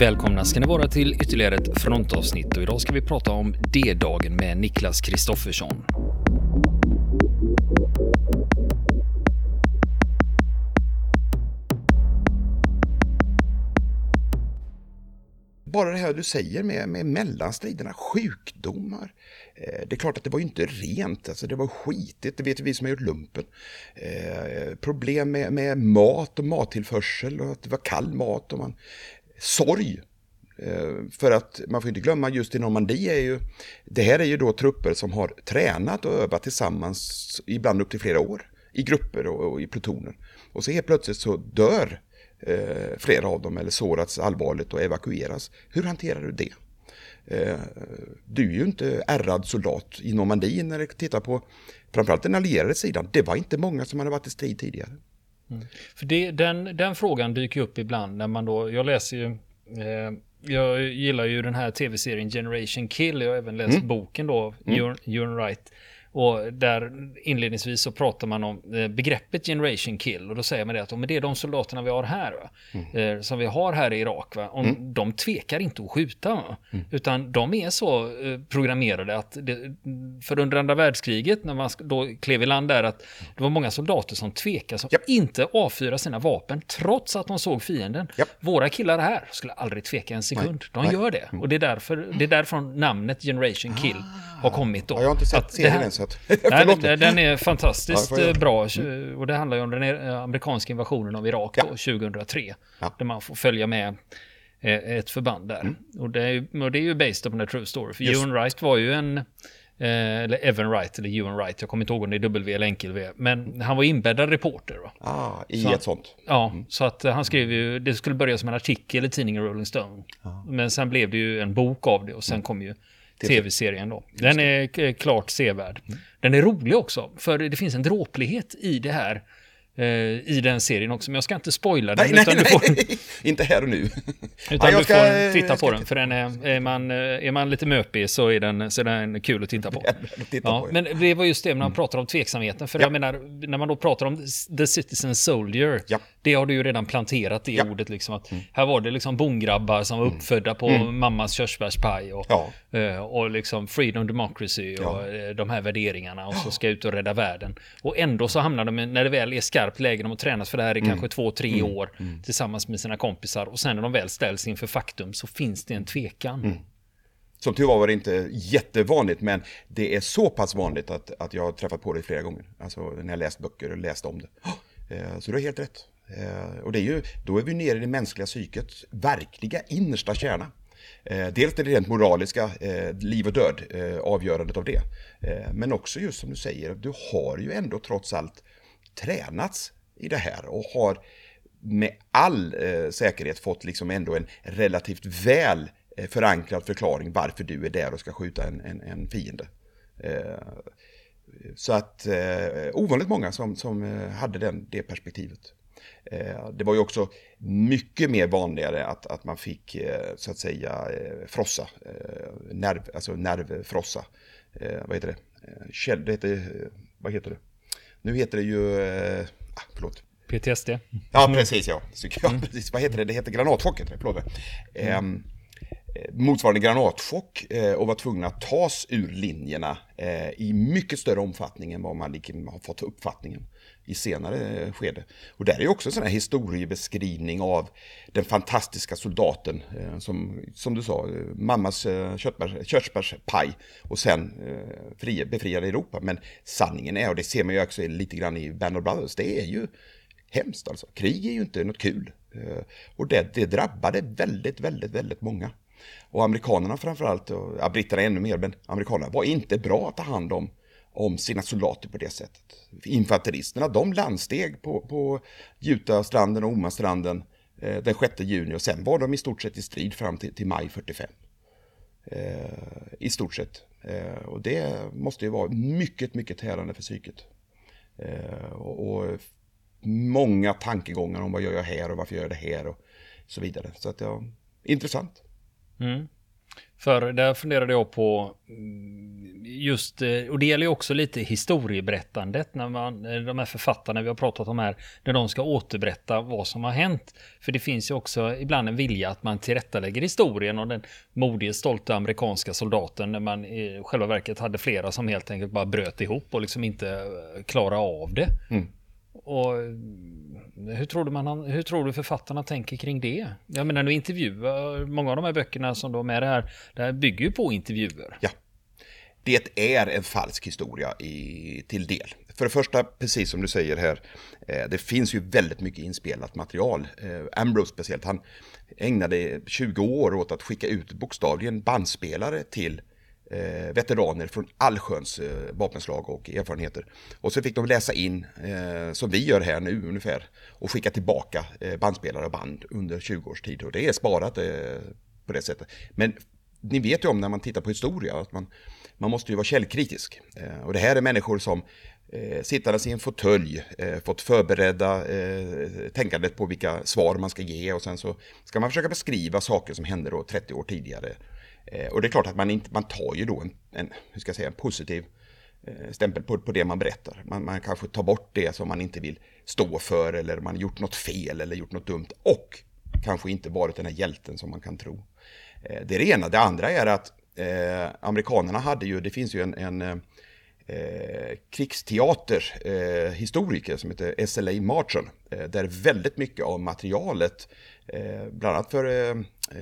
Välkomna ska ni vara till ytterligare ett frontavsnitt och idag ska vi prata om D-dagen med Niklas Kristoffersson. Bara det här du säger med, med mellanstriderna, sjukdomar. Eh, det är klart att det var ju inte rent, alltså det var skitigt, det vet vi som har gjort lumpen. Eh, problem med, med mat och mattillförsel och att det var kall mat och man... Sorg. Eh, för att man får inte glömma just i Normandie är ju, det här är ju då trupper som har tränat och övat tillsammans, ibland upp till flera år, i grupper och, och i plutoner. Och så helt plötsligt så dör eh, flera av dem eller sårats allvarligt och evakueras. Hur hanterar du det? Eh, du är ju inte ärrad soldat i Normandie när du tittar på framförallt den allierade sidan. Det var inte många som hade varit i strid tidigare. Mm. För det, den, den frågan dyker upp ibland när man då, jag läser ju eh, jag gillar ju den här tv-serien Generation Kill. Jag har även läst mm. boken då, mm. You're, Right. Och där inledningsvis så pratar man om eh, begreppet generation kill och då säger man det att om det är de soldaterna vi har här? Mm. Eh, som vi har här i Irak, va? Om mm. de tvekar inte att skjuta, mm. utan de är så eh, programmerade att, det, för under andra världskriget när man då klev i land där, att det var många soldater som tvekade, som yep. inte avfyra sina vapen trots att de såg fienden. Yep. Våra killar här skulle aldrig tveka en sekund, Nej. de gör det. Mm. Och det är, därför, det är därifrån namnet generation kill ah. har kommit då. Ja, jag har inte sett serien att... Nej, den är fantastiskt ja, bra. Och det handlar ju om den amerikanska invasionen av Irak ja. då, 2003. Ja. Där man får följa med eh, ett förband där. Mm. Och, det är, och det är ju based on a true story. För Ewan Wright var ju en... Eh, eller Evan Wright, eller Ewan Wright, jag kommer inte ihåg om det är W eller enkel-V. Men han var inbäddad reporter. Va? Ah, I så ett sånt? Ja, mm. så att han skrev ju, det skulle börja som en artikel i tidningen Rolling Stone. Ah. Men sen blev det ju en bok av det och sen mm. kom ju tv-serien då. Den är klart sevärd. Mm. Den är rolig också, för det finns en dråplighet i det här eh, i den serien också, men jag ska inte spoila den. Nej, utan nej, du får... nej. inte här och nu. utan ja, du ska, får titta på den, för den är, är, man, är man lite möpig så är den, så är den kul att titta på. titta ja, på men det var just det när man mm. pratar om tveksamheten, för ja. jag menar, när man då pratar om The Citizen Soldier, ja. det har du ju redan planterat det ordet, liksom att mm. här var det liksom bongrabbar som var mm. uppfödda på mm. mammas körsbärspaj och, eh, och liksom freedom democracy och eh, de här värderingarna och så ska ut och rädda världen. Och ändå så hamnar de, när det väl är skarpt läge. De har tränat för det här i mm. kanske två, tre mm. år mm. tillsammans med sina kompisar. Och sen när de väl ställs inför faktum så finns det en tvekan. Mm. Som tur var var det inte jättevanligt, men det är så pass vanligt att, att jag har träffat på det flera gånger. Alltså när jag läst böcker och läst om det. Eh, så du har helt rätt. Eh, och det är ju, då är vi nere i det mänskliga psykets verkliga innersta kärna. Eh, dels det rent moraliska, eh, liv och död, eh, avgörandet av det. Eh, men också just som du säger, du har ju ändå trots allt tränats i det här och har med all eh, säkerhet fått liksom ändå en relativt väl eh, förankrad förklaring varför du är där och ska skjuta en, en, en fiende. Eh, så att eh, ovanligt många som, som eh, hade den, det perspektivet. Eh, det var ju också mycket mer vanligare att, att man fick så att säga frossa, nerv, alltså nervfrossa. vad heter det? Käll, det heter, vad heter det? Nu heter det ju, eh, ah, förlåt. PTSD. Ja, precis ja. ja mm. precis. Vad heter det? Det heter granatchock, heter det. Förlåt. Mm. Eh, motsvarande granatchock eh, och var tvungna att tas ur linjerna eh, i mycket större omfattning än vad man liksom har fått uppfattningen i senare skede. Och där är också en sån här historiebeskrivning av den fantastiska soldaten eh, som, som du sa, eh, mammas eh, köttbärs, körsbärspaj och sen fri, befriade Europa. Men sanningen är, och det ser man ju också lite grann i Band of Brothers, det är ju hemskt alltså. Krig är ju inte något kul. Och det, det drabbade väldigt, väldigt, väldigt många. Och amerikanerna framförallt, och ja, britterna ännu mer, men amerikanerna var inte bra att ta hand om om sina soldater på det sättet. Infanteristerna, de landsteg på, på Jutastranden och Omastranden eh, den 6 juni och sen var de i stort sett i strid fram till, till maj 45. Eh, I stort sett. Eh, och det måste ju vara mycket, mycket tärande för psyket. Eh, och, och, många tankegångar om vad gör jag här och varför gör jag det här och så vidare. Så att ja, intressant. Mm. För där funderade jag på mm, just, eh, och det gäller ju också lite historieberättandet när man, eh, de här författarna vi har pratat om här, när de ska återberätta vad som har hänt. För det finns ju också ibland en vilja att man tillrättalägger historien och den modige, stolta amerikanska soldaten när man i själva verket hade flera som helt enkelt bara bröt ihop och liksom inte eh, klarade av det. Mm. Och hur tror, du man, hur tror du författarna tänker kring det? Jag menar, du intervjuar, många av de här böckerna som då är med det här, det här bygger ju på intervjuer. Ja. Det är en falsk historia i, till del. För det första, precis som du säger här, eh, det finns ju väldigt mycket inspelat material. Eh, Ambrose speciellt, han ägnade 20 år åt att skicka ut bokstavligen bandspelare till eh, veteraner från allsköns eh, vapenslag och erfarenheter. Och så fick de läsa in, eh, som vi gör här nu ungefär, och skicka tillbaka eh, bandspelare och band under 20 års tid. Och det är sparat eh, på det sättet. Men ni vet ju om när man tittar på historia att man, man måste ju vara källkritisk. Eh, och det här är människor som eh, sittandes i en fåtölj, eh, fått förberedda eh, tänkandet på vilka svar man ska ge och sen så ska man försöka beskriva saker som hände då 30 år tidigare Eh, Eh, och det är klart att man, inte, man tar ju då en, en, hur ska jag säga, en positiv eh, stämpel på, på det man berättar. Man, man kanske tar bort det som man inte vill stå för eller man har gjort något fel eller gjort något dumt och kanske inte varit den här hjälten som man kan tro. Eh, det är det ena. Det andra är att eh, amerikanerna hade ju, det finns ju en, en eh, krigsteaterhistoriker eh, som heter SLA Marshall. eh, där väldigt mycket av materialet, eh, bland annat för eh,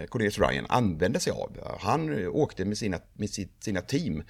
Cornelius Ryan, använde sig av. Han åkte med sina, med sitt, sina team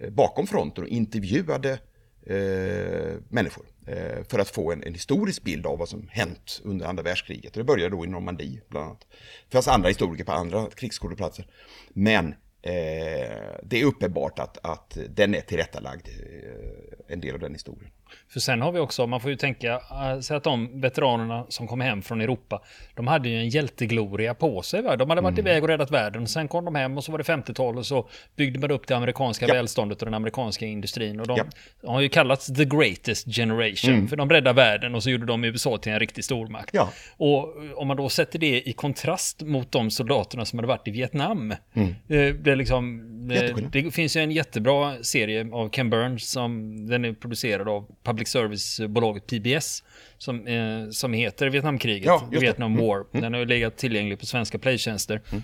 eh, bakom fronten och intervjuade eh, människor eh, för att få en, en, historisk bild av vad som hänt under andra världskriget. Det började då i Normandie bland annat. Det fanns andra historiker på andra krigsskådeplatser. Men Eh, det är uppenbart att, att den är tillrättalagd, eh, en del av den historien. För sen har vi också, man får ju tänka, äh, säg att de veteranerna som kom hem från Europa, de hade ju en hjältegloria på sig. Va? De hade varit mm. iväg och räddat världen. Sen kom de hem och så var det 50-tal och så byggde man upp det amerikanska ja. välståndet och den amerikanska industrin. Och de ja. har ju kallats the greatest generation, mm. för de räddade världen och så gjorde de USA till en riktig stormakt. Ja. Och om man då sätter det i kontrast mot de soldaterna som hade varit i Vietnam, mm. Eh, det, liksom, eh, det finns ju en jättebra serie av Ken Burns som den är producerad av public service-bolaget PBS som, eh, som heter Vietnamkriget, ja, Vietnam mm. War. Mm. Den har ju legat tillgänglig på svenska playtjänster. Mm.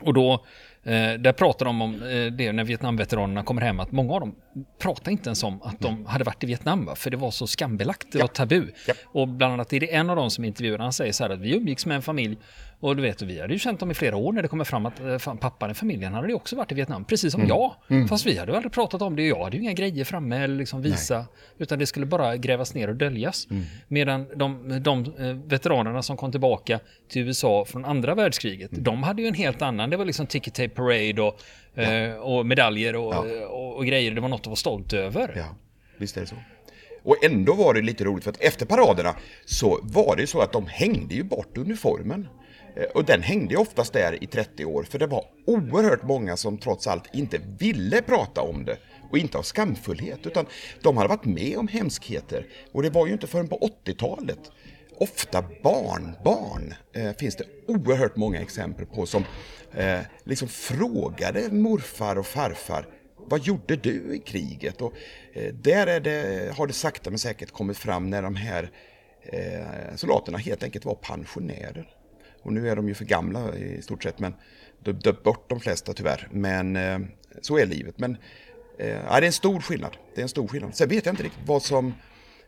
Och då Eh, där pratar de om eh, det när Vietnamveteranerna kommer hem, att många av dem pratar inte ens om att de hade varit i Vietnam, va? för det var så skambelagt, det ja. var tabu. Ja. Och bland annat är det en av dem som intervjuar, han säger så här att vi umgicks med en familj och du vet, vi hade ju känt dem i flera år när det kommer fram att eh, fan, pappan i familjen hade ju också varit i Vietnam, precis som mm. jag. Mm. Fast vi hade ju aldrig pratat om det, jag hade ju inga grejer framme eller liksom visa, Nej. utan det skulle bara grävas ner och döljas. Mm. Medan de, de veteranerna som kom tillbaka till USA från andra världskriget, mm. de hade ju en helt annan, det var liksom ticket tape parade och, ja. eh, och medaljer och, ja. och, och, grejer. Det var något att vara stolt över. Ja, visst är det så. Och ändå var det lite roligt för att efter paraderna så var det så att de hängde ju bort uniformen. Eh, och den hängde oftast där i 30 år för det var oerhört många som trots allt inte ville prata om det och inte av skamfullhet utan de hade varit med om hemskheter och det var ju inte förrän på 80-talet ofta barnbarn eh, finns det oerhört många exempel på som eh, liksom frågade morfar och farfar vad gjorde du i kriget? Och eh, där är det, har det sakta men säkert kommit fram när de här eh, soldaterna helt enkelt var pensionärer. Och nu är de ju för gamla i stort sett, men döpt bort de flesta tyvärr. Men eh, så är livet. Men eh, det är en stor skillnad. Det är en stor skillnad. Sen vet jag inte riktigt vad som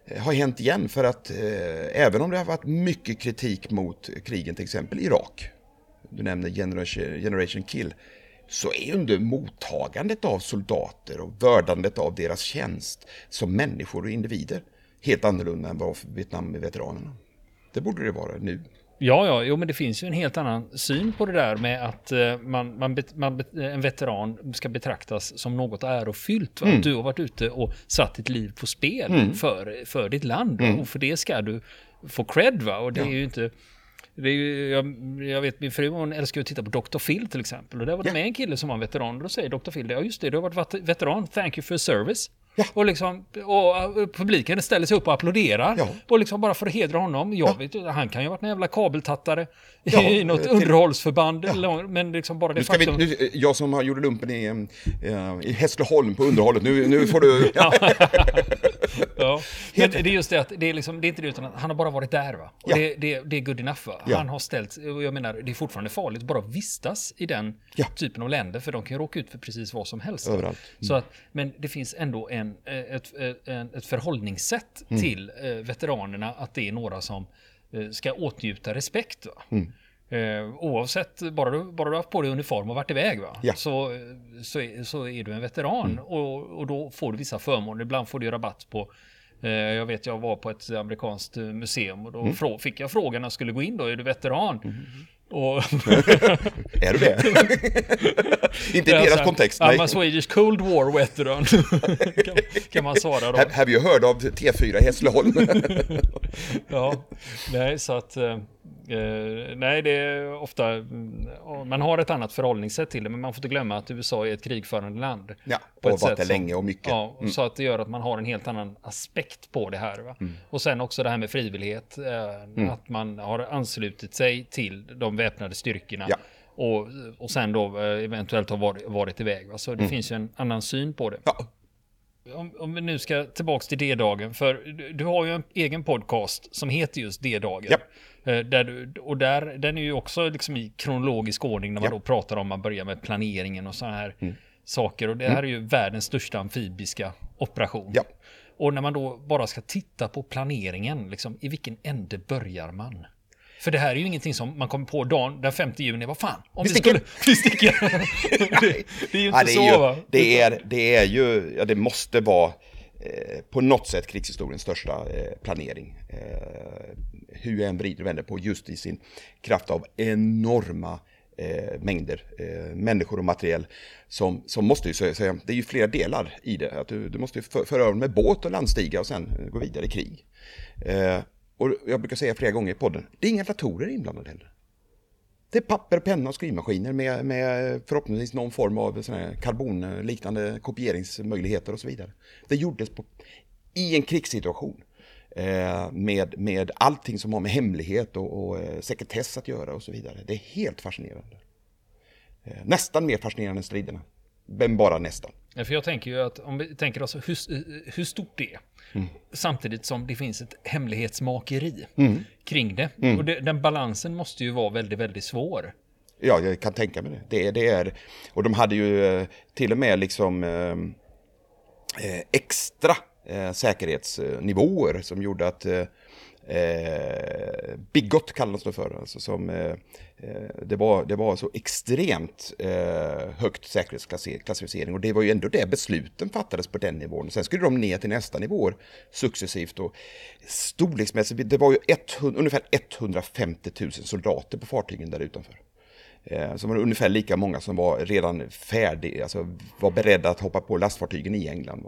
eh, har hänt igen för att eh, även om det har varit mycket kritik mot krigen, till exempel Irak, du nämner Generation, Generation Kill, så är ju inte mottagandet av soldater och vördandet av deras tjänst som människor och individer helt annorlunda än vad Vietnam-veteranerna. Det borde det vara nu. Ja, ja, jo, men det finns ju en helt annan syn på det där med att uh, man, man, man, en veteran ska betraktas som något ärofyllt. Mm. Att du har varit ute och satt ditt liv på spel mm. för, för ditt land. Mm. Och för det ska du få cred. Va? Och det ja. är ju inte... Det är ju, jag, jag, vet min fru hon älskar att titta på Dr. Phil till exempel. Och där var det yeah. med en kille som var en veteran. Och då säger Dr. Phil, ja just det, du har varit veteran, thank you for service. Ja. Och, liksom, och publiken ställer sig upp och applåderar. Ja. Och liksom bara för att hedra honom. Jag ja. vet, han kan ju ha varit en jävla kabeltattare ja, i något till... underhållsförband. Men liksom bara det nu ska faktum... vi, nu, Jag som gjorde lumpen i, uh, i Hässleholm på underhållet, nu, nu får du... ja. Men det är just det att det är, liksom, det är inte det utan att han har bara varit där va? Och det, det, det är good enough va? Han har ställt, och jag menar det är fortfarande farligt bara att vistas i den typen av länder för de kan ju råka ut för precis vad som helst. Överallt. Mm. Så att, men det finns ändå en, ett, ett, ett förhållningssätt mm. till eh, veteranerna att det är några som eh, ska åtnjuta respekt. Va? Mm. Eh, oavsett, bara du, bara du har haft på dig uniform och varit iväg va? Ja. Så, så, är, så är du en veteran mm. och, och då får du vissa förmåner. Ibland får du rabatt på eh, jag vet jag var på ett amerikanskt museum och då mm. fick jag frågan när jag skulle gå in då, är du veteran? Mm. Och är du det? Inte i deras här, kontext. I'm a Swedish Cold War veteran. kan, kan, man svara då. Have you heard of T4 Hässleholm? ja, nej så att... Uh, nej, det är ofta... Uh, man har ett annat förhållningssätt till det, men man får inte glömma att USA är ett krigförande land. Ja, och varit det länge och mycket. Ja, mm. så att det gör att man har en helt annan aspekt på det här. Mm. Och sen också det här med frivillighet. Uh, mm. Att man har anslutit sig till de väpnade styrkorna. Ja. Och, och sen då eh, eventuellt har varit, varit iväg. Va? Så det mm. finns ju en annan syn på det. Ja. Om, om, vi nu ska tillbaka till D-dagen, för du, du, har ju en egen podcast som heter just D-dagen. Ja. Eh, där och där, den är ju också liksom i kronologisk ordning när man ja. då pratar om man börjar med planeringen och sådana här mm. saker. Och det här mm. är ju världens största amfibiska operation. Ja. Och när man då bara ska titta på planeringen, liksom, i vilken ände börjar man? För det här är ju ingenting som man kommer på dagen den 5 juni. Vad fan? Om vi sticker! Vi sticker. det, det, är ju inte ja, det är så ju, va? Det är, det är ju, ja det måste vara Eh, på något sätt krigshistoriens största eh, planering. Eh, hur jag än vrider och vänder på just i sin kraft av enorma eh, mängder eh, människor och materiell som, som måste ju säga, det är ju flera delar i det. Att du, du måste föra för över med båt och landstiga och sen gå vidare i krig. Eh, och jag brukar säga flera gånger i podden, det är inga datorer inblandade heller. Det är papper, penna och skrivmaskiner med, med förhoppningsvis någon form av karbonliknande kopieringsmöjligheter och så vidare. Det gjordes på, i en krigssituation eh, med, med allting som har med hemlighet och, och eh, sekretess att göra och så vidare. Det är helt fascinerande. Eh, nästan mer fascinerande än striderna. Men bara nästan. Ja, för jag tänker ju att om vi tänker oss hur, hur stort det är. Mm. Samtidigt som det finns ett hemlighetsmakeri mm. kring det. Mm. Och det, den balansen måste ju vara väldigt, väldigt svår. Ja, jag kan tänka mig det. Det, det är, och de hade ju eh, till och med liksom ehm, eh, extra eh, säkerhetsnivåer som gjorde att eh, eh, Bigot kallas det för. Alltså som, eh, eh, det, var, det var så extremt eh, högt säkerhetsklassificering och det var ju ändå det besluten fattades på den nivån. Sen skulle de ner till nästa nivå successivt och storleksmässigt, det var ju 100, ungefär 150 000 soldater på fartygen där utanför. Eh, som var ungefär lika många som var redan färdiga, alltså var beredda att hoppa på lastfartygen i England.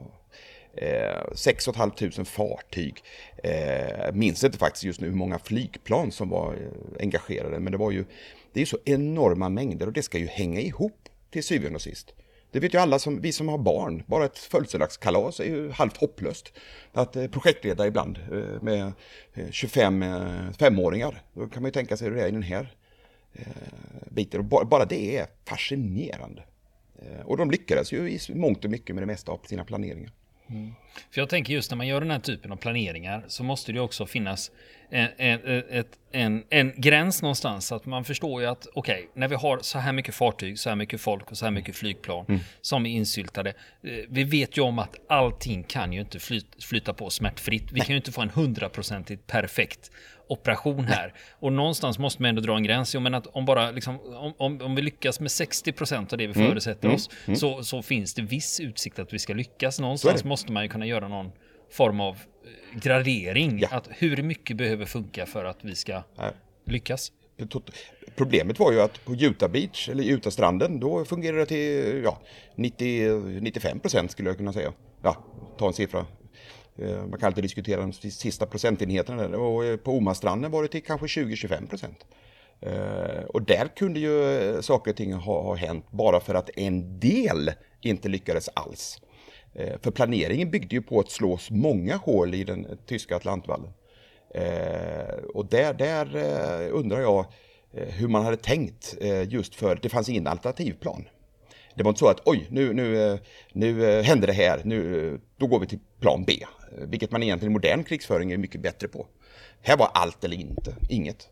Eh, 6 500 fartyg. Eh, minns inte faktiskt just nu hur många flygplan som var eh, engagerade, men det var ju det är så enorma mängder och det ska ju hänga ihop till syvende och sist. Det vet ju alla, som, vi som har barn, bara ett födelsedagskalas är ju halvt hopplöst. Att eh, projektleda ibland eh, med 25 eh, femåringar, då kan man ju tänka sig hur det är i den här biten. Och bara, det är fascinerande. Och de lyckades ju i mångt och mycket med det mesta av sina planeringar. Mm. För jag tänker just när man gör den här typen av planeringar så måste det också finnas en, en, en, en gräns någonstans. Att man förstår ju att okej, okay, när vi har så här mycket fartyg, så här mycket folk och så här mycket flygplan mm. som är insyltade. Eh, vi vet ju om att allting kan ju inte flyta på smärtfritt. Vi kan ju inte få en hundraprocentigt perfekt operation här. Nej. Och någonstans måste man ändå dra en gräns. Jag menar att om, bara, liksom, om, om, om vi lyckas med 60% av det vi mm. förutsätter mm. oss mm. Så, så finns det viss utsikt att vi ska lyckas. Någonstans måste man ju kunna göra någon form av eh, gradering. Ja. Att hur mycket behöver funka för att vi ska Nej. lyckas. Problemet var ju att på Utah Beach, eller Utah-stranden, då fungerar det till ja, 90-95% skulle jag kunna säga. Ja, ta en siffra Eh, man kan alltid diskutera de sista procentenheterna där. Och eh, på Omastranden var det till kanske 20-25 procent. Eh, och där kunde ju saker och ting ha, ha hänt bara för att en del inte lyckades alls. För planeringen byggde ju på att slå många hål i den tyska Atlantvallen. Och där, där undrar jag hur man hade tänkt just för det fanns ingen alternativplan. Det var inte så att oj, nu, nu, nu hände det här, nu, då går vi till plan B. Vilket man egentligen i modern krigsföring är mycket bättre på. Här var allt eller inte, inget.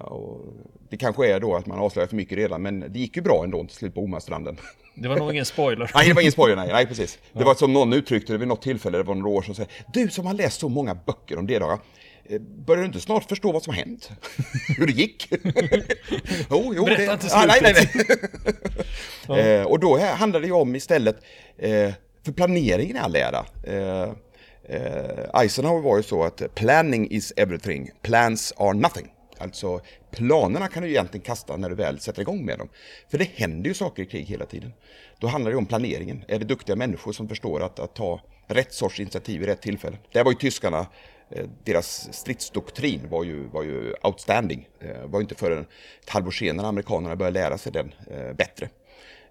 och det kanske är då att man avslöjar för mycket redan, men det gick ju bra ändå till slut på Omastranden. Det var nog ingen spoiler. nej, det var ingen spoiler, nej, nej precis. Det ja. var som någon uttryckte det vid något tillfälle, det var några år sedan, så du som har läst så många böcker om D-dagar, eh, Börjar du inte snart förstå vad som har hänt? Hur det gick? jo, jo, Berätta det... inte. Ah, nej, nej, nej. ja. eh, och då handlar det ju om istället, eh, för planeringen i all ära. Eh, eh, Eisenhower var ju så att planning is everything, plans are nothing. Alltså planerna kan du egentligen kasta när du väl sätter igång med dem. För det händer ju saker i krig hela tiden. Då handlar det om planeringen. Är det duktiga människor som förstår att, att ta rätt sorts initiativ i rätt tillfälle? Där var ju tyskarna, eh, deras stridsdoktrin var ju, var ju outstanding. Det eh, var ju inte förrän ett halvår senare amerikanerna började lära sig den eh, bättre.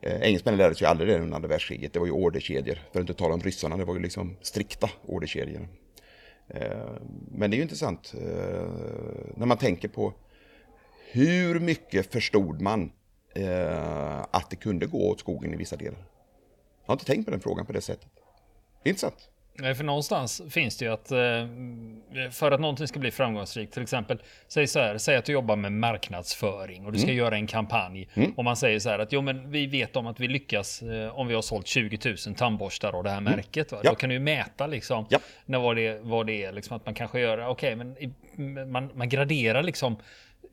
Eh, engelsmännen lärde sig ju aldrig det under andra världskriget. Det var ju orderkedjor. För att inte tala om ryssarna, det var ju liksom strikta orderkedjor. Eh, men det är ju intressant eh, när man tänker på hur mycket förstod man att det kunde gå åt skogen i vissa delar? Jag har inte tänkt på den frågan på det sättet. Det är intressant. Nej, för någonstans finns det ju att eh, för att någonting ska bli framgångsrikt, till exempel, säg så här, säg att du jobbar med marknadsföring och du ska mm. göra en kampanj mm. och man säger så här att jo, men vi vet om att vi lyckas eh, om vi har sålt 20 000 tandborstar av det här mm. märket. Va? Ja. Då kan du ju mäta liksom ja. när vad det, vad det är, liksom att man kanske gör, okej, okay, men man, man graderar liksom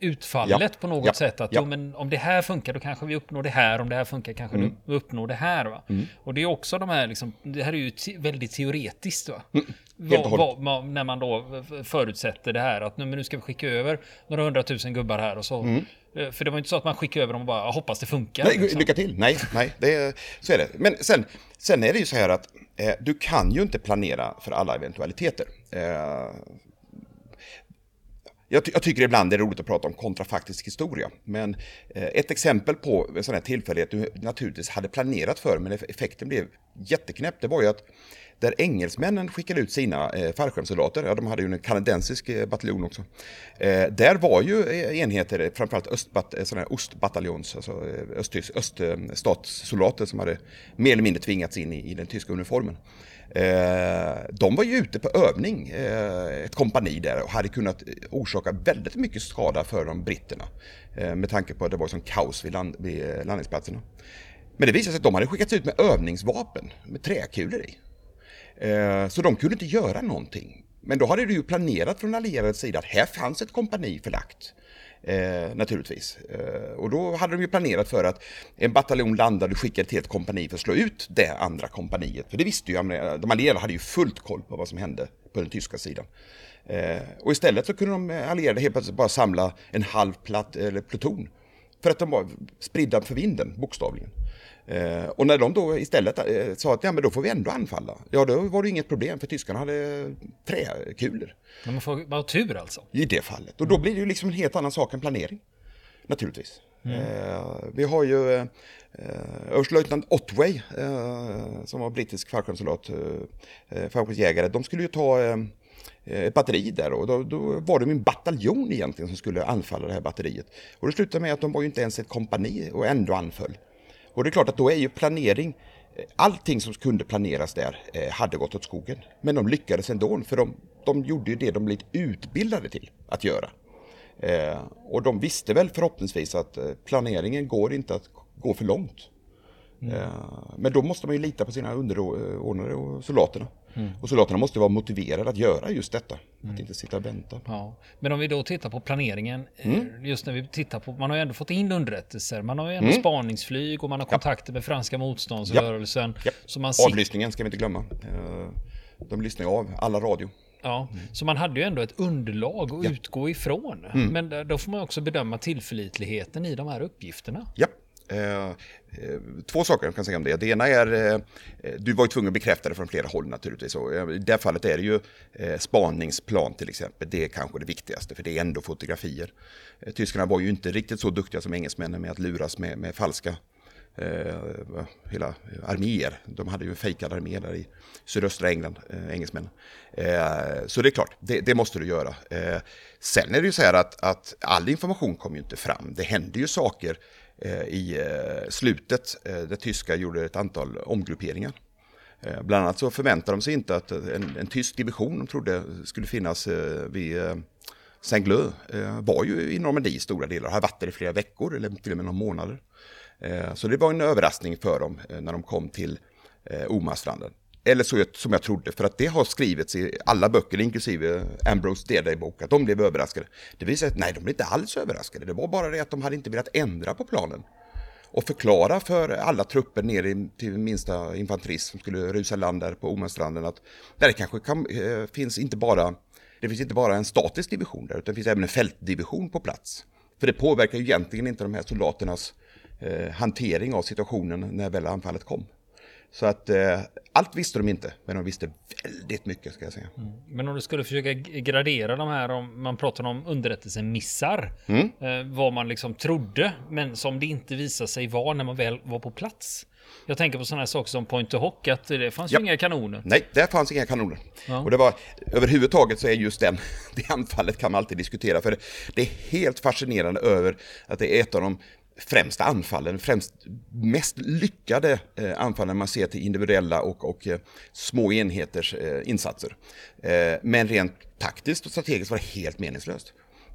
utfallet ja. på något ja. sätt. Att ja. men om det här funkar då kanske vi uppnår det här. Om det här funkar kanske mm. vi uppnår det här. Va? Mm. Och det är också de här, liksom, det här är ju te väldigt teoretiskt. Va? Mm. Va, va, när man då förutsätter det här att nu, nu ska vi skicka över några hundratusen gubbar här och så. Mm. Eh, för det var inte så att man skickade över dem och bara hoppas det funkar. Nej, liksom. lycka till. Nej, nej, det, så är det. Men sen, sen är det ju så här att eh, du kan ju inte planera för alla eventualiteter. Eh, jag, ty jag, tycker ibland det är roligt att prata om kontrafaktisk historia, men eh, ett exempel på en sån här tillfällighet du naturligtvis hade planerat för, men effekten blev jätteknäpp, det var ju att där engelsmännen skickade ut sina eh, fallskärmssoldater, ja de hade ju en kanadensisk eh, bataljon också, eh, där var ju eh, enheter, eh, framförallt östbat, eh, sådana här ostbataljons, alltså eh, öststatssoldater som hade mer eller mindre tvingats in i, i den tyska uniformen. Eh, de var ju ute på övning, eh, ett kompani där, och hade kunnat orsaka väldigt mycket skada för de britterna. Eh, med tanke på att det var som kaos vid, land, vid landningsplatserna. Men det visade sig att de hade skickats ut med övningsvapen med träkulor i. Eh, så de kunde inte göra någonting. Men då hade du ju planerat från allierades sida att här fanns ett kompani förlagt. Eh, naturligtvis. Eh, och då hade de ju planerat för att en bataljon landade och skickade till ett kompani för att slå ut det andra kompaniet. För det visste ju, de allierade hade ju fullt koll på vad som hände på den tyska sidan. Eh, och istället så kunde de allierade helt plötsligt bara samla en halv platt, eller pluton. För att de var spridda för vinden, bokstavligen. Eh, och när de då istället eh, sa att ja, men då får vi ändå anfalla, ja då var det inget problem för tyskarna hade träkulor. Men man får bara tur alltså? I det fallet. Och då blir det ju liksom en helt annan sak än planering. Naturligtvis. Mm. Eh, vi har ju eh, överstelöjtnant Otway eh, som var brittisk fallskärmssoldat, eh, fallskärmsjägare. De skulle ju ta eh, ett batteri där och då, då, var det en bataljon egentligen som skulle anfalla det här batteriet. Och det slutade med att de var ju inte ens ett kompani och ändå anföll. Och det är klart att då är ju planering, eh, allting som kunde planeras där eh, hade gått åt skogen. Men de lyckades ändå, för de, de gjorde ju det de blivit utbildade till att göra. Eh, och de visste väl förhoppningsvis att planeringen går inte att gå för långt. Mm. Men då måste man ju lita på sina underordnade och soldaterna. Mm. Och soldaterna måste vara motiverade att göra just detta. Mm. Att inte sitta och vänta. Ja. Men om vi då tittar på planeringen. Eh, mm. Just när vi tittar på, man har ju ändå fått in underrättelser. Man har ju ändå mm. spaningsflyg och man har kontakter ja. med franska motståndsrörelsen. Ja. Ja. Så man Avlyssningen ska vi inte glömma. Eh, de lyssnar ju av alla radio. Ja, mm. så man hade ju ändå ett underlag att utgå ifrån. Mm. Men då får man också bedöma tillförlitligheten i de här uppgifterna. Ja, Eh, eh, två saker jag kan säga om det. Det ena är, eh, du var ju tvungen att bekräfta det från flera håll naturligtvis. Och eh, I det fallet är det ju eh, spaningsplan till exempel. Det är kanske det viktigaste, för det är ändå fotografier. Tyskarna var ju inte riktigt så duktiga som engelsmännen med att luras med, med falska eh, hela arméer. De hade ju en fejkad armé där i sydöstra England, eh, engelsmännen. Eh, så det är klart, det, det måste du göra. Eh, sen är det ju så här att, att all information kommer ju inte fram. Det händer ju saker Eh, i eh, slutet eh, där tyska gjorde ett antal omgrupperingar. Bland annat så förväntade de sig inte att en, en tysk division de trodde skulle finnas vid Saint-Glö var ju i Normandie i stora delar, har varit där i flera veckor eller till och med några månader. Så det var en överraskning för dem när de kom till Omastranden. Eller så som jag trodde, för att det har skrivits i alla böcker, inklusive Ambrose D-Day-bok, att de blev överraskade. Det visade sig att nej, de blev inte alls överraskade. Det var bara det att de hade inte velat ändra på planen. Och förklara för alla trupper ner till minsta infanterist som skulle rusa land där på Omanstranden att det kanske kan, eh, finns inte bara det finns inte bara en statisk division där, utan det finns även en fältdivision på plats. För det påverkar ju egentligen inte de här soldaternas eh, hantering av situationen när väl anfallet kom. Så att eh, allt visste de inte, men de visste väldigt mycket ska jag säga. Mm. Men om du skulle försöka gradera de här, om man pratar om underrättelsemissar, mm. eh, vad man liksom trodde, men som det inte visade sig vara när man väl var på plats. Jag tänker på sådana här saker som Point to Hock, att det fanns ja. ju inga kanoner. Nej, det fanns inga kanoner. Ja. Och det var, överhuvudtaget så är just den, det anfallet kan man alltid diskutera, för det, det är helt fascinerande över att det är ett av de främsta anfallen, främst mest lyckade eh, anfallen man ser till individuella och, och eh, små enheters eh, insatser. Eh, men rent taktiskt och strategiskt var det helt meningslöst.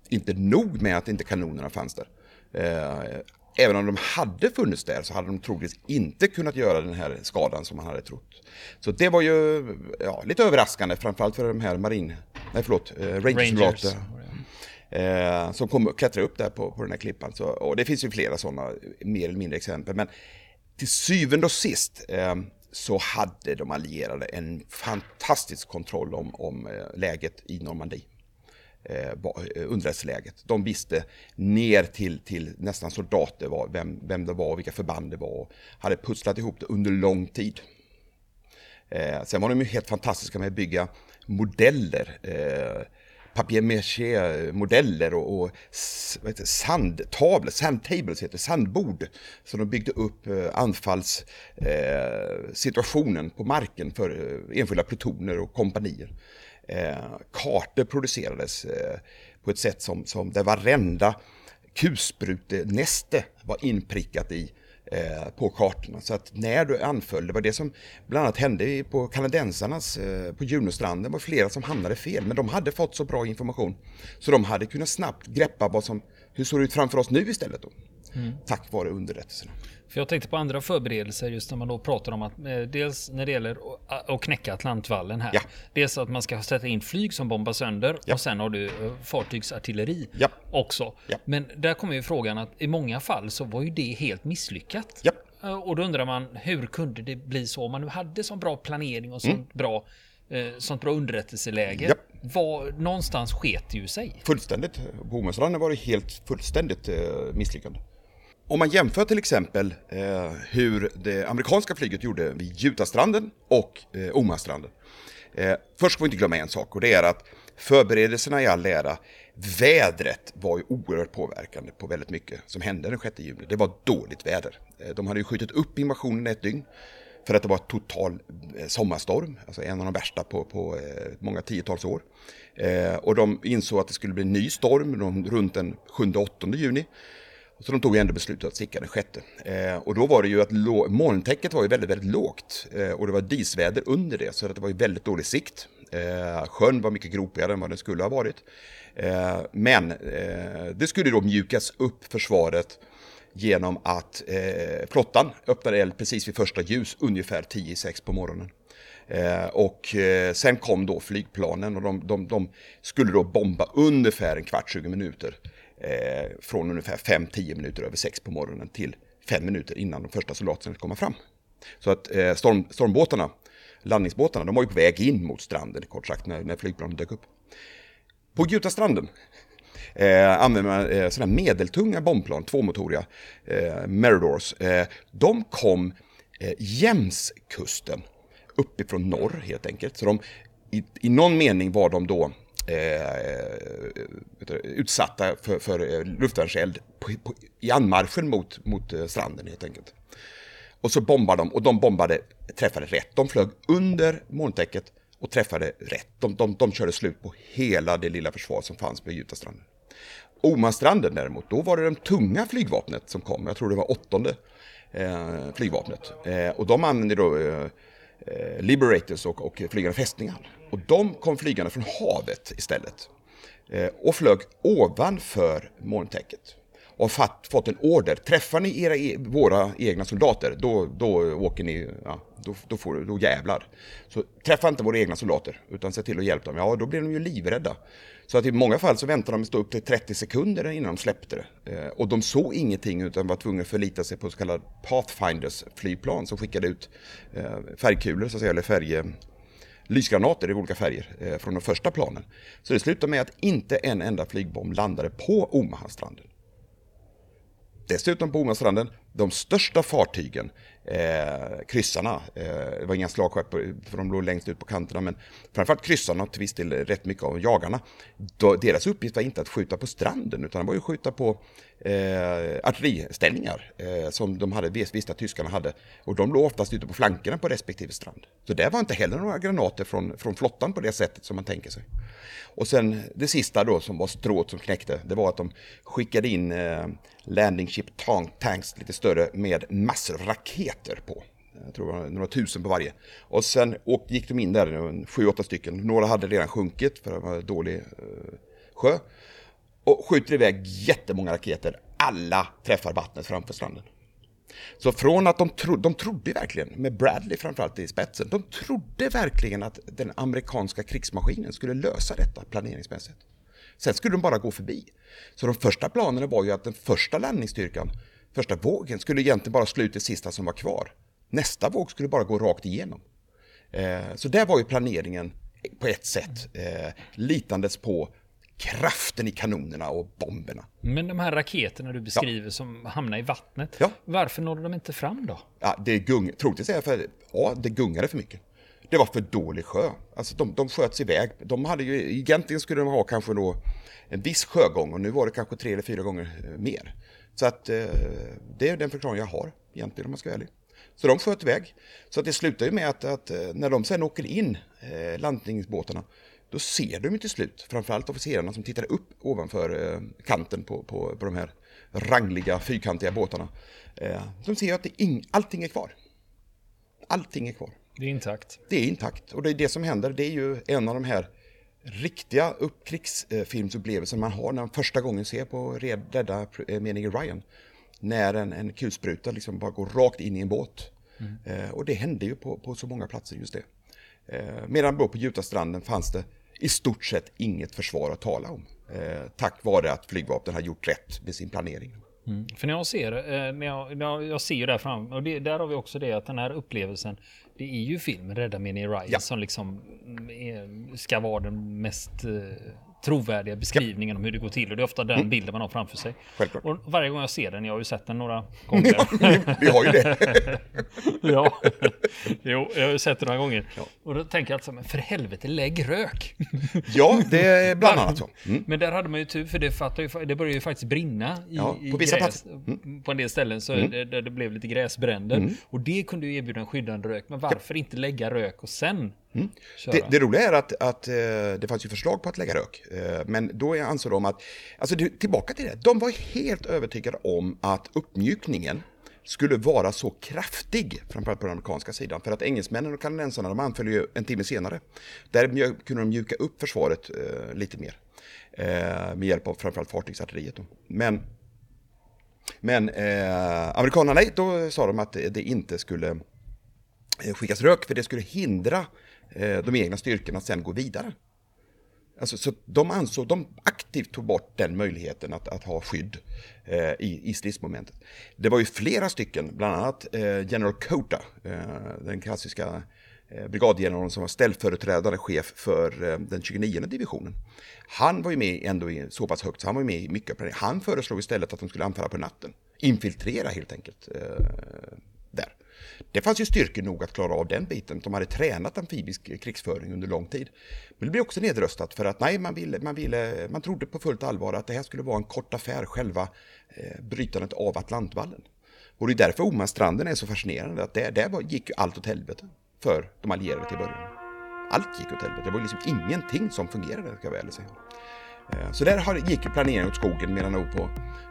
Inte nog med att inte kanonerna fanns där. Eh, även om de hade funnits där så hade de troligtvis inte kunnat göra den här skadan som man hade trott. Så det var ju ja, lite överraskande, framförallt för de här marin... Nej, förlåt, eh, Rangers. Rangers eh, som kommer klättra upp där på, på den här klippan. Så, och det finns ju flera sådana mer eller mindre exempel. Men till syvende och sist eh, så hade de allierade en fantastisk kontroll om, om eh, läget i Normandie. Eh, eh, underrättelseläget. De visste ner till, till nästan soldater var, vem, vem det var, vilka förband det var och hade pusslat ihop det under lång tid. Eh, sen var de ju helt fantastiska med att bygga modeller. Eh, papier-maché-modeller och, och sandtavlor, sandtables heter sandbord. Så de byggde upp eh, anfallssituationen eh, på marken för eh, enskilda plutoner och kompanier. Kartor producerades på ett sätt som, som där varenda kulsprutenäste var inprickat i Eh, på kartorna. Så att när du anföll, det var det som bland annat hände på kanadensarnas, eh, på Junostranden, var flera som hamnade fel. Men de hade fått så bra information så de hade kunnat snabbt greppa vad som, hur såg det ut framför oss nu istället då? Mm. Tack vare underrättelserna. För jag tänkte på andra förberedelser just när man då pratar om att eh, dels när det gäller att knäcka Atlantvallen här. Ja. Dels att man ska sätta in flyg som bombar sönder ja. och sen har du eh, fartygsartilleri ja. också. Men där kommer ju frågan att i många fall så var ju det helt misslyckat. Eh, och då undrar man hur kunde det bli så om man nu hade så bra planering och sånt mm. bra sånt bra underrättelseläge. Yep. Var, någonstans sket det ju sig. Fullständigt. På Bomastranden var det helt fullständigt misslyckande. Om man jämför till exempel eh, hur det amerikanska flyget gjorde vid Jutastranden och eh, Omastranden. Eh, först får vi inte glömma en sak och det är att förberedelserna i all ära, vädret var ju oerhört påverkande på väldigt mycket som hände den 6 juni. Det var dåligt väder. Eh, de hade ju skjutit upp invasionen ett dygn för att det var total eh, sommarstorm, alltså en av de värsta på, på eh, många tiotals år. Eh, och de insåg att det skulle bli en ny storm runt den 7-8 juni. Så de tog ändå beslutet att sticka den sjätte. Eh, och då var det ju att molntäcket var ju väldigt, väldigt lågt. Eh, och det var disväder under det, så det var ju väldigt dålig sikt. Eh, sjön var mycket gropigare än vad den skulle ha varit. Eh, men eh, det skulle då mjukas upp försvaret genom att eh, flottan öppnade eld precis vid första ljus, ungefär 10-6 på morgonen. Eh, och eh, sen kom då flygplanen och de, de, de, skulle då bomba ungefär en kvart, 20 minuter eh, från ungefär 5-10 minuter över 6 på morgonen till 5 minuter innan de första soldaterna kommer fram. Så att eh, storm, stormbåtarna, landningsbåtarna, de var ju på väg in mot stranden kort sagt när, när flygplanen dök upp. På Gutastranden eh, använder man eh, sådana medeltunga bombplan, tvåmotoriga eh, Meridors. Eh, de kom eh, jäms kusten uppifrån norr helt enkelt. Så de, i, i någon mening var de då Eh, eh, eh, utsatta för, för eh, luftvärnseld i anmarschen mot, mot stranden helt enkelt. Och så bombade de och de bombade, träffade rätt. De flög under molntäcket och träffade rätt. De, de, de körde slut på hela det lilla försvar som fanns på Jutastranden. Omanstranden däremot, då var det det tunga flygvapnet som kom. Jag tror det var åttonde eh, flygvapnet. Eh, och de använde då eh Liberators och, och flygande fästningar. Och de kom flygande från havet istället. Eh, och flög ovanför molntäcket och fått en order. Träffar ni era, e-, våra egna soldater, då, då åker ni, ja, då, då, får, då jävlar. Så träffa inte våra egna soldater, utan se till att hjälpa dem. Ja, då blir de ju livrädda. Så att i många fall så väntar de stå upp till 30 sekunder innan de släppte det. Eh, och de såg ingenting utan var tvungna att förlita sig på så kallade Pathfinders-flygplan som skickade ut eh, färgkulor, så att säga, eller färg lysgranater i olika färger eh, från de första planen. Så det slutade med att inte en enda flygbomb landade på Omahastranden. Dessutom på Omastranden, de största fartygen, eh, kryssarna, eh, det var inga slagskepp för de låg längst ut på kanterna, men framförallt kryssarna och till viss del rätt mycket av jagarna, då, deras uppgift var inte att skjuta på stranden, utan det var ju att skjuta på eh, artilleriställningar eh, som de hade, visste att tyskarna hade. Och de låg oftast ute på flankerna på respektive strand. Så där var inte heller några granater från, från flottan på det sättet som man tänker sig. Och sen det sista då som var strået som knäckte, det var att de skickade in eh, landing ship tanks lite större med massor av på. Jag tror det var några tusen på varje. Och sen gick de in där, sju, åtta stycken. Några hade redan sjunkit för det var dålig eh, sjö och skjuter iväg jättemånga raketer. Alla träffar vattnet framför stranden. Så från att de, tro, de trodde verkligen, med Bradley framförallt i spetsen, de trodde verkligen att den amerikanska krigsmaskinen skulle lösa detta planeringsmässigt. Sen skulle de bara gå förbi. Så de första planerna var ju att den första landningsstyrkan, första vågen, skulle egentligen bara slå ut det sista som var kvar. Nästa våg skulle bara gå rakt igenom. Eh, så där var ju planeringen på ett sätt, eh, litandes på kraften i kanonerna och bomberna. Men de här raketerna du beskriver ja. som hamnar i vattnet, ja. varför nådde de inte fram då? Ja, det gung, troligtvis är för ja, det gungade för mycket. Det var för dålig sjö. Alltså de, de sköts iväg. De hade ju, egentligen skulle de ha kanske då en viss sjögång och nu var det kanske tre eller fyra gånger eh, mer. Så att eh, det är den förklaring jag har egentligen om man ska vara ärlig. Så de sköt iväg. Så att det slutar ju med att, att eh, när de sen åker in, eh, landningsbåtarna, då ser de ju till slut, framförallt officerarna som tittar upp ovanför eh, kanten på, på, på de här rangliga fyrkantiga båtarna. Eh, de ser att det ing, allting är kvar. Allting är kvar. Det är intakt. Det är intakt. Och det är det som händer, det är ju en av de här riktiga upp krigsfilmsupplevelser man har när man första gången ser på Rädda eh, meningen Ryan. När en, en kulspruta liksom bara går rakt in i en båt. Mm. Eh, och det hände ju på, på så många platser just det. Eh, medan på Jutastranden fanns det i stort sett inget försvar att tala om. Eh, tack vare att flygvapnet har gjort rätt med sin planering. Mm. För när jag ser, eh, när jag, när jag ser ju där fram, och det, där har vi också det att den här upplevelsen, det är ju filmen Rädda mig i Ryan ja. som liksom är, ska vara den mest eh, trovärdiga beskrivningen om hur det går till. Och det är ofta den mm. bilden man har framför sig. Självklart. Och varje gång jag ser den, jag har ju sett den några gånger. Ja, vi har ju det. ja, jo, jag har ju sett den några gånger. Ja. Och då tänker jag alltså, men för helvete, lägg rök. ja, det är bland annat så. Mm. Men där hade man ju tur, för det, ju, det började ju faktiskt brinna i, ja, på, vissa gräs, mm. på en del ställen, så mm. det, det, blev lite gräsbränder. Mm. Och det kunde ju erbjuda en skyddande rök. Men varför inte lägga rök och sen Mm. Det, det, roliga är att, att eh, det fanns ju förslag på att lägga rök. Eh, men då ansåg de att, alltså tillbaka till det, de var helt övertygade om att uppmjukningen skulle vara så kraftig, framförallt på den amerikanska sidan, för att engelsmännen och kanadensarna de anföll ju en timme senare. Där kunde de mjuka upp försvaret eh, lite mer, med hjälp av framförallt fartygsartilleriet. Men, men eh, amerikanerna, nej, då sa de att det inte skulle skickas rök, för det skulle hindra Eh, Eh, de egna styrkorna sen gå vidare. Alltså, så de ansåg, de aktivt tog bort den möjligheten att, att ha skydd eh, i, i stridsmomentet. Det var ju flera stycken, bland annat eh, General Cota, eh, den klassiska eh, brigadgeneralen som var ställföreträdare, chef för eh, den 29 divisionen. Han var ju med ändå i, så pass högt, så han var ju med i mycket planering. Han föreslog istället att de skulle anfalla på natten. Infiltrera helt enkelt. Eh, det fanns ju styrkor nog att klara av den biten. De hade tränat amfibisk krigsföring under lång tid. Men det blev också nedröstat för att nej, man, ville, man, ville, man trodde på fullt allvar att det här skulle vara en kort affär, själva eh, brytandet av Atlantvallen. Och det är därför Omanstranden är så fascinerande, att där, där gick ju allt åt helvete för de allierade till början. Allt gick åt helvete, det var liksom ingenting som fungerade, ska jag väl säga. Eh, så där gick ju planeringen åt skogen medan nog på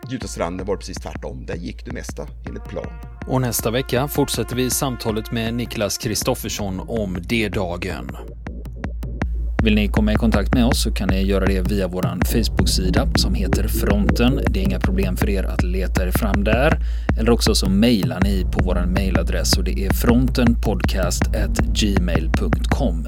Gjutastranden var det precis tvärtom. Där gick det mesta enligt plan. Och nästa vecka fortsätter vi samtalet med Niklas Kristoffersson om D-dagen. Vill ni komma i kontakt med oss så kan ni göra det via vår Facebook-sida som heter Fronten. Det är inga problem för er att leta er fram där. Eller också så mejlar ni på vår mejladress och det är frontenpodcastgmail.com.